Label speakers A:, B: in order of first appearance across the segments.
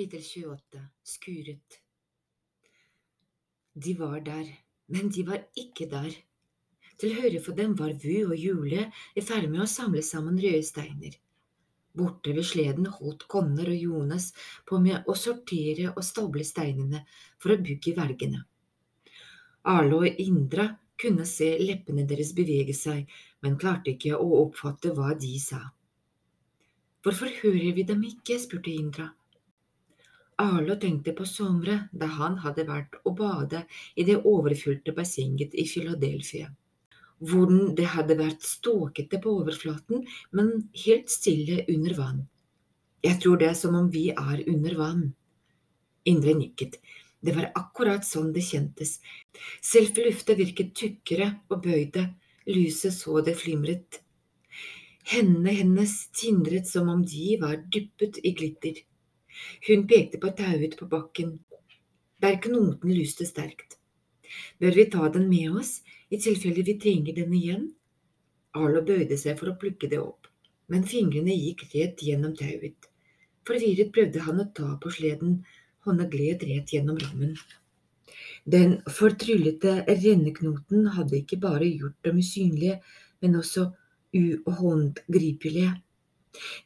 A: Kapittel 28 Skuret De var der, men de var ikke der. Til høyre for dem var Vu og Jule i ferd med å samle sammen røde steiner. Borte ved sleden holdt Konner og Jonas på med å sortere og stable steinene for å bygge vergene. Arle og Indra kunne se leppene deres bevege seg, men klarte ikke å oppfatte hva de sa. Hvorfor hører vi dem ikke? spurte Indra. Arlo tenkte på somre da han hadde vært og bade i det overfylte bassenget i Philadelphia, hvordan det hadde vært ståkete på overflaten, men helt stille under vann. Jeg tror det er som om vi er under vann. Indre nikket. Det var akkurat sånn det kjentes. Selv lufta virket tykkere og bøyde, lyset så det flimret. Hendene hennes tindret som om de var dyppet i glitter. Hun pekte på tauet på bakken, der knoten lyste sterkt. Bør vi ta den med oss, i tilfelle vi trenger den igjen? Arlo bøyde seg for å plukke det opp, men fingrene gikk rett gjennom tauet. Forvirret prøvde han å ta på sleden, hånda gled rett gjennom rammen. Den fortryllete renneknoten hadde ikke bare gjort dem usynlige, men også uhåndgripelige.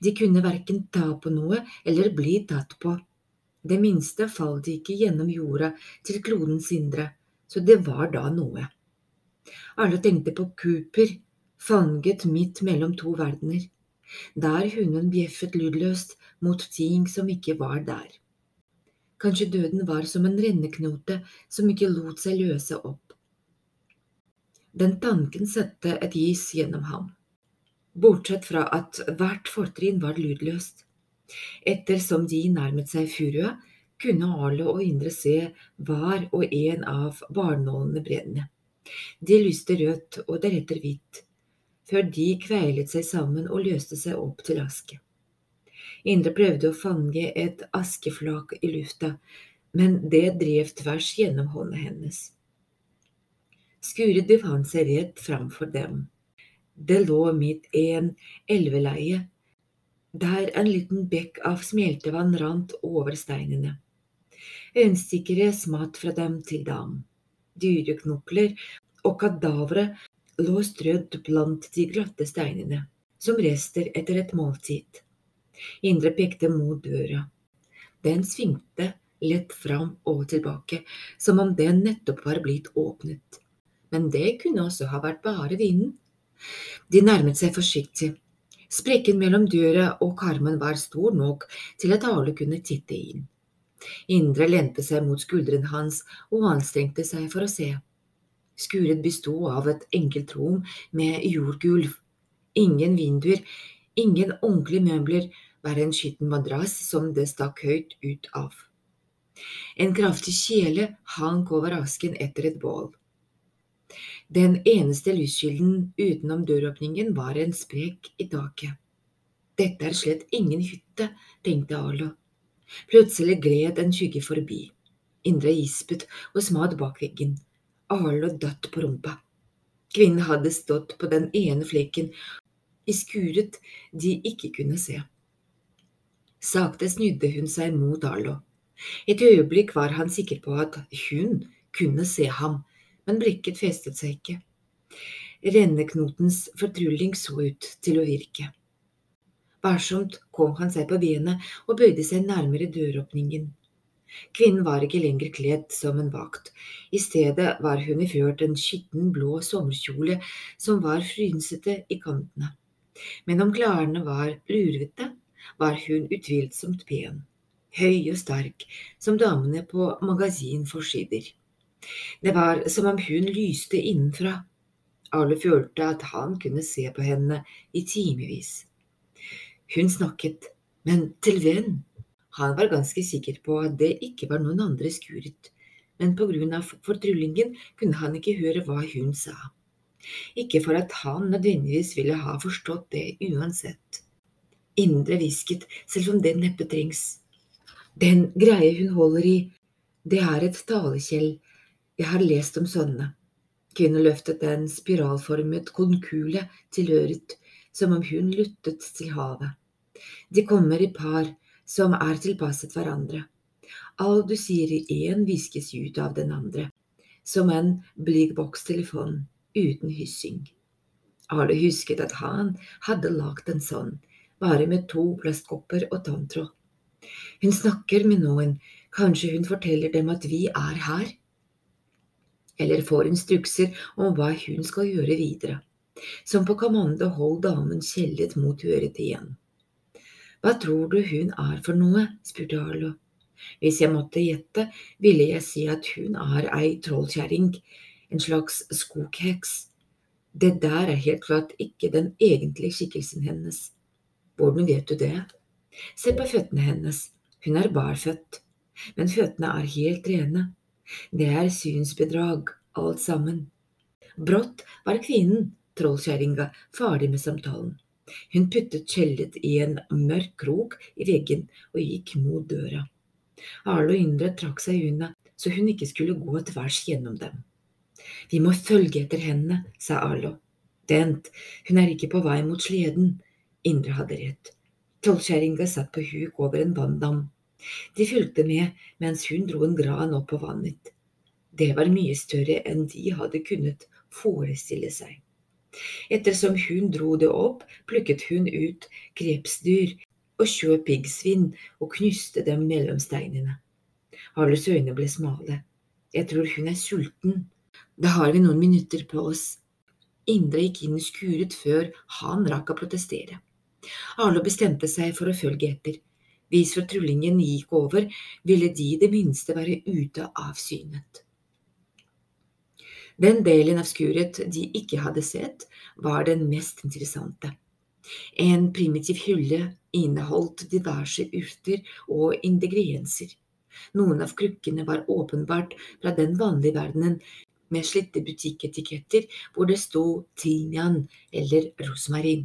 A: De kunne verken ta på noe eller bli tatt på. Det minste falt ikke gjennom jorda til klodens indre, så det var da noe. Alle tenkte på Cooper, fanget midt mellom to verdener, der hunden bjeffet lydløst mot ting som ikke var der. Kanskje døden var som en renneknote som ikke lot seg løse opp. Den tanken satte et gis gjennom ham bortsett fra at hvert fortrinn var lydløst. Ettersom de nærmet seg furua, kunne Arlo og Indre se hver og en av barnålene brenne. De lyste rødt og deretter hvitt, før de kveilet seg sammen og løste seg opp til aske. Indre prøvde å fange et askeflak i lufta, men det drev tvers gjennom hånda hennes. Skuret befant seg rett framfor dem. Det lå midt i en elveleie, der en liten bekk av smeltevann rant over steinene. Øyenstikkere smatt fra dem til dam. Dyreknokler og kadavre lå strødd blant de glatte steinene, som rester etter et måltid. Indre pekte mot døra. Den svingte lett fram og tilbake, som om den nettopp var blitt åpnet. Men det kunne også ha vært bare vinden. De nærmet seg forsiktig. Sprekken mellom døra og karmen var stor nok til at alle kunne titte inn. Indre lente seg mot skulderen hans og anstrengte seg for å se. Skuret besto av et enkelt rom med jordgulv. Ingen vinduer, ingen ordentlige møbler, bare en skitten madrass som det stakk høyt ut av. En kraftig kjele hang over asken etter et bål. Den eneste lyskilden utenom døråpningen var en sprek i taket. Dette er slett ingen hytte, tenkte Arlo. Plutselig gled en skygge forbi. Indre gispet og smad bak veggen. Arlo datt på rumpa. Kvinnen hadde stått på den ene flekken i skuret de ikke kunne se. Sakte snudde hun seg mot Arlo. Et øyeblikk var han sikker på at hun kunne se ham, men blikket festet seg ikke. Renneknotens fortrylling så ut til å virke. Varsomt kom han seg på benet og bøyde seg nærmere døråpningen. Kvinnen var ikke lenger kledd som en vakt, i stedet var hun iført en skitten blå sommerkjole som var frynsete i kantene. Men om klærne var lurvete, var hun utvilsomt pen, høy og sterk, som damene på magasinforsider. Det var som om hun lyste innenfra. Alle følte at han kunne se på henne i timevis. Hun snakket, men til hvem? Han var ganske sikker på at det ikke var noen andre skuret, men på grunn av fortryllingen kunne han ikke høre hva hun sa. Ikke for at han nødvendigvis ville ha forstått det uansett. Indre hvisket, selv om det neppe trengs. Den greie hun holder i, det er et talekjell jeg har lest om sånne. Kvinnen løftet en spiralformet konkule til øret, som om hun luttet til havet. De kommer i par, som er tilpasset hverandre. Alt du sier i én, viskes ut av den andre, som en blikkbokstelefon uten hyssing. Arle husket at han hadde lagd en sånn, bare med to plastkopper og tanntråd. Hun snakker med noen, kanskje hun forteller dem at vi er her? Eller får instrukser om hva hun skal gjøre videre. Som på kommando holdt damen kjellet mot øret igjen. Hva tror du hun er for noe? spurte Arlo. Hvis jeg måtte gjette, ville jeg si at hun er ei trollkjerring, en slags skogheks. Det der er helt klart ikke den egentlige skikkelsen hennes. Hvordan vet du det? Se på føttene hennes, hun er barføtt, men føttene er helt rene. Det er synsbedrag, alt sammen. Brått var kvinnen, trollkjerringa, ferdig med samtalen. Hun puttet skjellet i en mørk krok i veggen og gikk mot døra. Arle og Indre trakk seg unna så hun ikke skulle gå tvers gjennom dem. Vi må følge etter henne, sa Arlo. Dent, hun er ikke på vei mot sleden. Indre hadde rett. Trollkjerringa satt på huk over en vanndam. De fulgte med mens hun dro en gran opp på vannet. Det var mye større enn de hadde kunnet forestille seg. Ettersom hun dro det opp, plukket hun ut krepsdyr og skjøt piggsvin og knuste dem mellom steinene. Harles øyne ble smale. Jeg tror hun er sulten, da har vi noen minutter på oss. Indre gikk inn skuret før han rakk å protestere. Arlo bestemte seg for å følge etter. Hvis fortrullingen gikk over, ville de i det minste være ute av synet. Den delen av skuret de ikke hadde sett, var den mest interessante. En primitiv hylle inneholdt diverse urter og ingredienser. Noen av krukkene var åpenbart fra den vanlige verdenen, med slitte butikketiketter hvor det sto timian eller rosmarin.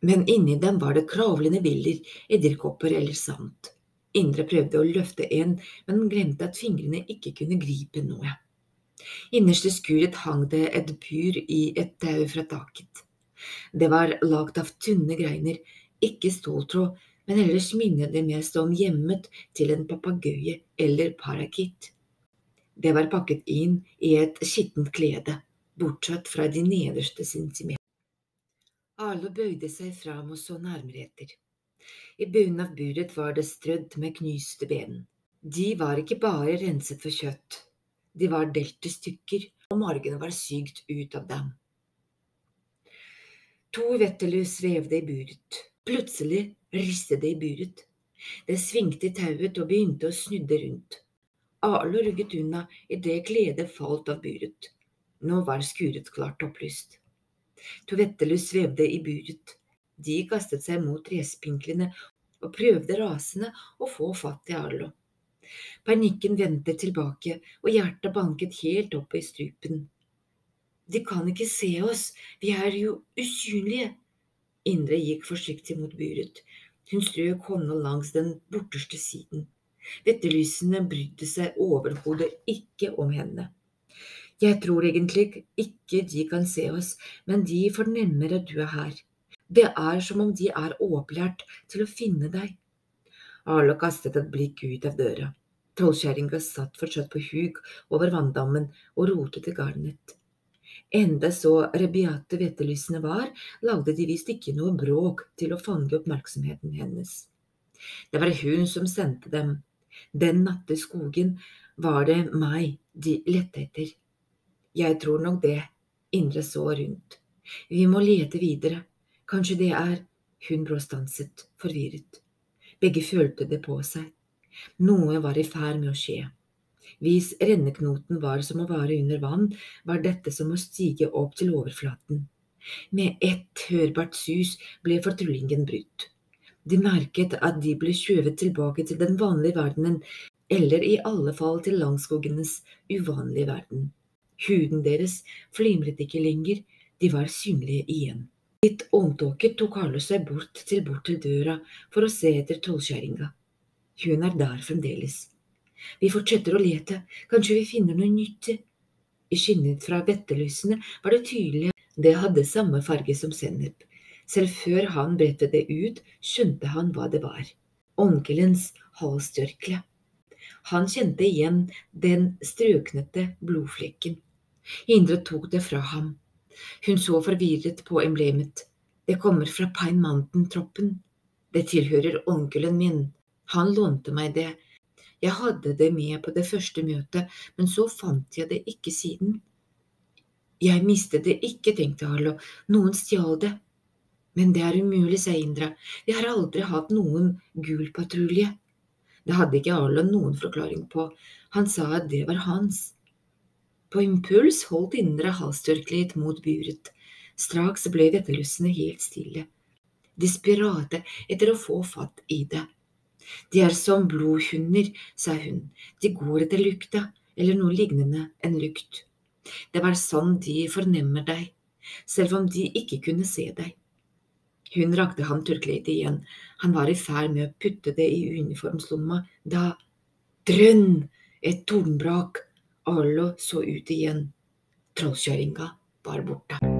A: Men inni dem var det kravlende biller, edderkopper eller sand. Indre prøvde å løfte en, men glemte at fingrene ikke kunne gripe noe. Innerst i skuret hang det et bur i et tau fra taket. Det var lagd av tynne greiner, ikke ståltråd, men ellers minnet det mest om hjemmet til en papegøye eller parakitt. Det var pakket inn i et skittent klede, bortsett fra de nederste centimeter. Arlo bøyde seg fram og så nærmere etter. I bunnen av buret var det strødd med knuste ben. De var ikke bare renset for kjøtt, de var delt i stykker, og margene var sykt ut av dem. To vettelus svevde i buret. Plutselig ristet det i buret. Det svingte i tauet og begynte å snudde rundt. Arlo rugget unna idet gledet falt av buret. Nå var skuret klart opplyst. Tovettelus svevde i buret. De kastet seg mot trespinklene og prøvde rasende å få fatt i Arlo. Panikken vendte tilbake, og hjertet banket helt opp i strupen. De kan ikke se oss, vi er jo usynlige. Indre gikk forsiktig mot buret. Hun strøk hånda langs den borteste siden. Vettelysene brydde seg overhodet ikke om henne. Jeg tror egentlig ikke de kan se oss, men de fornemmer at du er her. Det er som om de er opplært til å finne deg. Arlo kastet et blikk ut av døra. Trollkjerringa satt fortsatt på huk over vanndammen og rotet i garnet. Enda så rabiate hvetelysene var, lagde de visst ikke noe bråk til å fange oppmerksomheten hennes. Det var hun som sendte dem, den natte skogen var det meg de lette etter. Jeg tror nok det, Indre så rundt. Vi må lete videre, kanskje det er… Hun bråstanset, forvirret. Begge følte det på seg. Noe var i ferd med å skje. Hvis renneknoten var som å vare under vann, var dette som å stige opp til overflaten. Med ett hørbart sus ble fortrullingen brutt. De merket at de ble skjøvet tilbake til den vanlige verdenen, eller i alle fall til langskogenes uvanlige verden. Huden deres flimret ikke lenger, de var synlige igjen. Litt åndtåket tok Carlo seg bort til bort til døra for å se etter tollkjerringa. Hun er der fremdeles. Vi fortsetter å lete, kanskje vi finner noe nyttig. I skinnet fra vettelysene var det tydelig det hadde samme farge som sennep, selv før han bredte det ut, skjønte han hva det var. onkelens halstørkle. Han kjente igjen den strøknete blodflekken. Indre tok det fra ham. Hun så forvirret på emblemet. Det kommer fra Pine Mountain-troppen. Det tilhører onkelen min. Han lånte meg det. Jeg hadde det med på det første møtet, men så fant jeg det ikke siden. Jeg mistet det ikke, tenkte Arlo, noen stjal det. Men det er umulig, sa Indra, vi har aldri hatt noen gul patrulje. Det hadde ikke Arlo noen forklaring på, han sa at det var hans. På impuls holdt indre halstørkleet mot buret. Straks ble vetteløssene helt stille, desperate etter å få fatt i det. De er som blodhunder, sa hun, de går etter lukta, eller noe lignende en lukt. Det var sånn de fornemmer deg, selv om de ikke kunne se deg. Hun rakte ham tørkleet igjen, han var i ferd med å putte det i uniformslomma da drønn, et tordenbrak, Arlo så ut igjen, trollkjerringa var borte.